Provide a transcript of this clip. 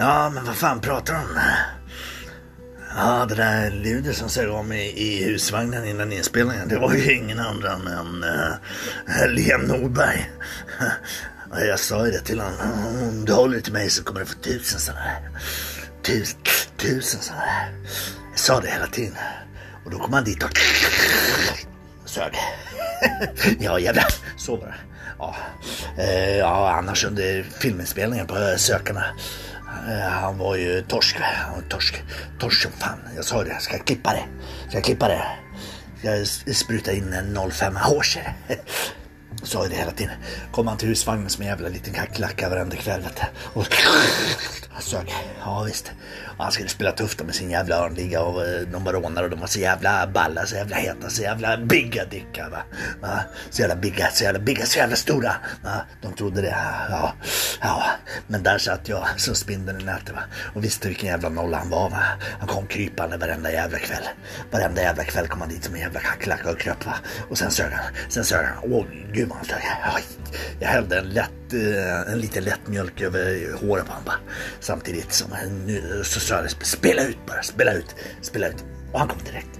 Ja, men vad fan pratar du om? Ja, det där ljudet som sög om i, i husvagnen innan inspelningen, det var ju ingen annan än uh, Liam Nordberg. Ja, jag sa ju det till honom, om du håller dig till mig så kommer du få tusen sådana här. Tusen, tusen sådana här. Jag sa det hela tiden. Och då kom han dit och sög. ja, jävlar, så var det. Ja, eh, ja annars under filminspelningen på Sökarna Eh, han var ju torsk. Han var torsk. Torsk som fan. Jag sa det. Jag Ska klippa det? Ska jag klippa det? Jag sprutar spruta in en 05 Horser? Sa ju det hela tiden. Kom han till husvagnen som en jävla liten kackerlacka varenda kväll. Vet du. Och han sög. Ja visst. Och han skulle spela tufft med sin jävla örnliga och eh, de var rånare och de var så jävla balla, så jävla heta, så jävla bigga dickar va. va. Så jävla bigga, så jävla bigga, så jävla stora. Va? De trodde det. Ja, ja. Men där satt jag som spindeln i nätet va. Och visste vilken jävla nolla han var va. Han kom krypande varenda jävla kväll. Varenda jävla kväll kom han dit som en jävla kackerlacka och kröp va. Och sen sög han. Sen sög han. Åh gud vad Alltså, så jag, Jag hällde en lätt, eh, en liten lätt mjölk över håret på honom va. Samtidigt som han nu så sa spela ut bara, spela ut, spela ut. Och han kom direkt.